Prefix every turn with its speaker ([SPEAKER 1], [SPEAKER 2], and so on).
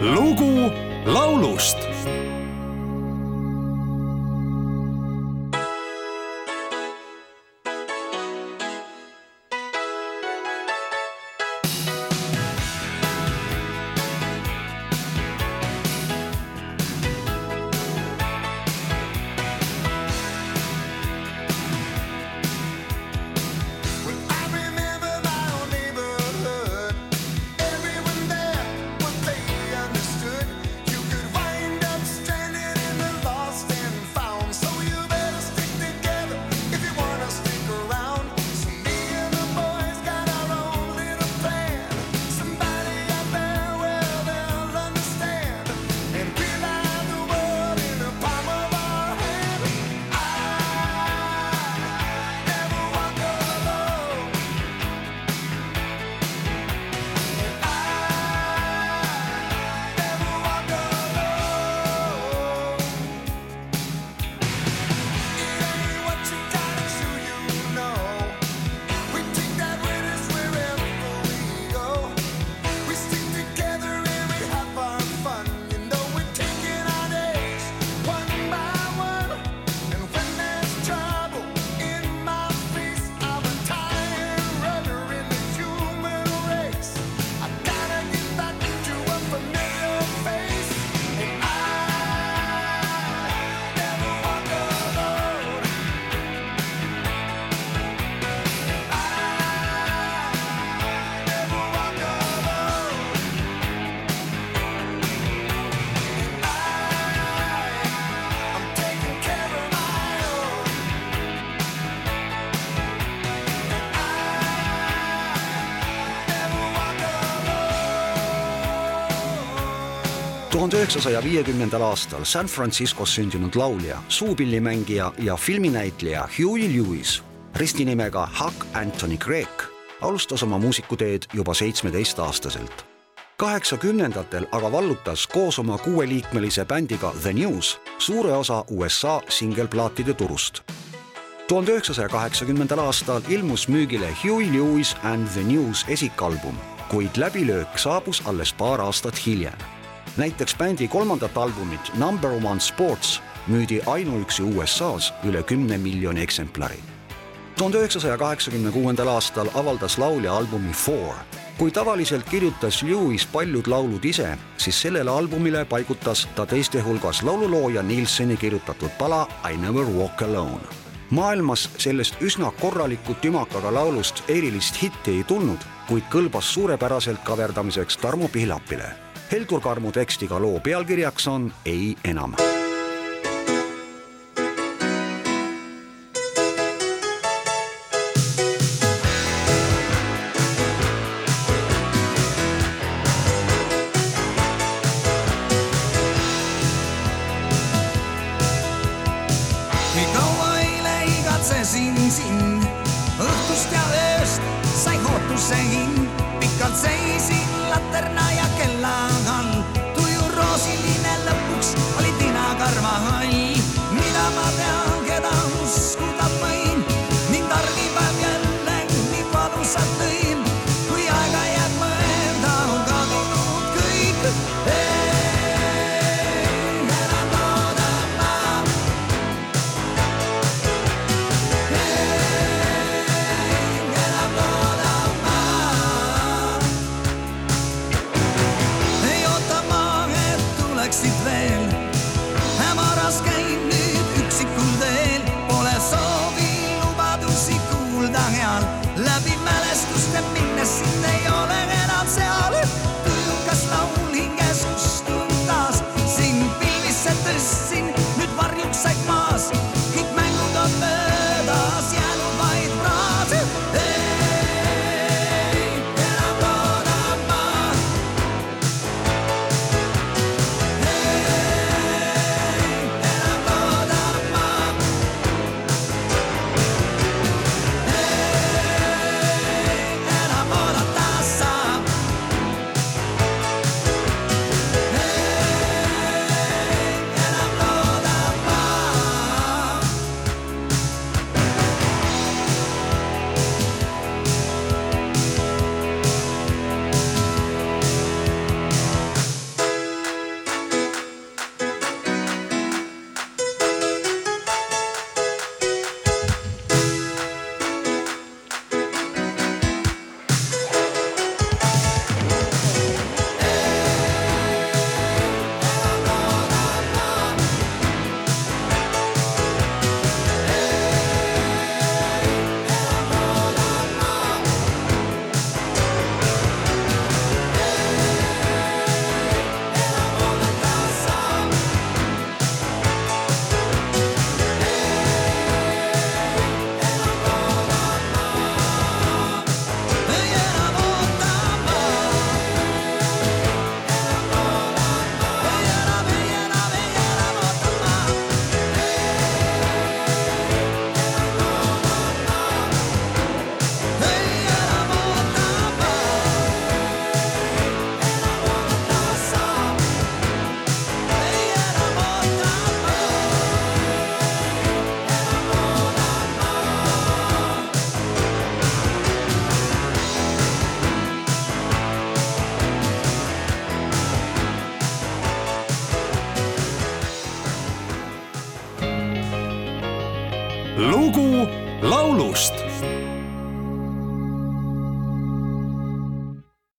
[SPEAKER 1] lugu laulust
[SPEAKER 2] tuhande üheksasaja viiekümnendal aastal San Franciscos sündinud laulja, suupillimängija ja filminäitleja Huey Lewis, ristinimega Huck Anthony Craig, alustas oma muusikuteed juba seitsmeteistaastaselt. kaheksakümnendatel aga vallutas koos oma kuueliikmelise bändiga The News suure osa USA singelplaatide turust tuhande üheksasaja kaheksakümnendal aastal ilmus müügile Huey Lewis and the News esikalbum, kuid läbilöök saabus alles paar aastat hiljem. Näiteks bändi kolmandat albumit Number One Sports müüdi ainuüksi USA-s üle kümne miljoni eksemplari. tuhande üheksasaja kaheksakümne kuuendal aastal avaldas laulja albumi Four. kui tavaliselt kirjutas Lewis paljud laulud ise, siis sellele albumile paigutas ta teiste hulgas laululooja Nilsoni kirjutatud pala I Never Walk Alone maailmas sellest üsna korraliku tümakaga laulust erilist hitti ei tulnud, kuid kõlbas suurepäraselt kaverdamiseks Tarmo Pihlapile. Heldur Karmu tekstiga loo pealkirjaks on Ei enam.
[SPEAKER 3] Igatsesin sind, õhtust ja ööst sai ootuse hind. pikalt seisin laterna ja kella
[SPEAKER 4] lugu laulust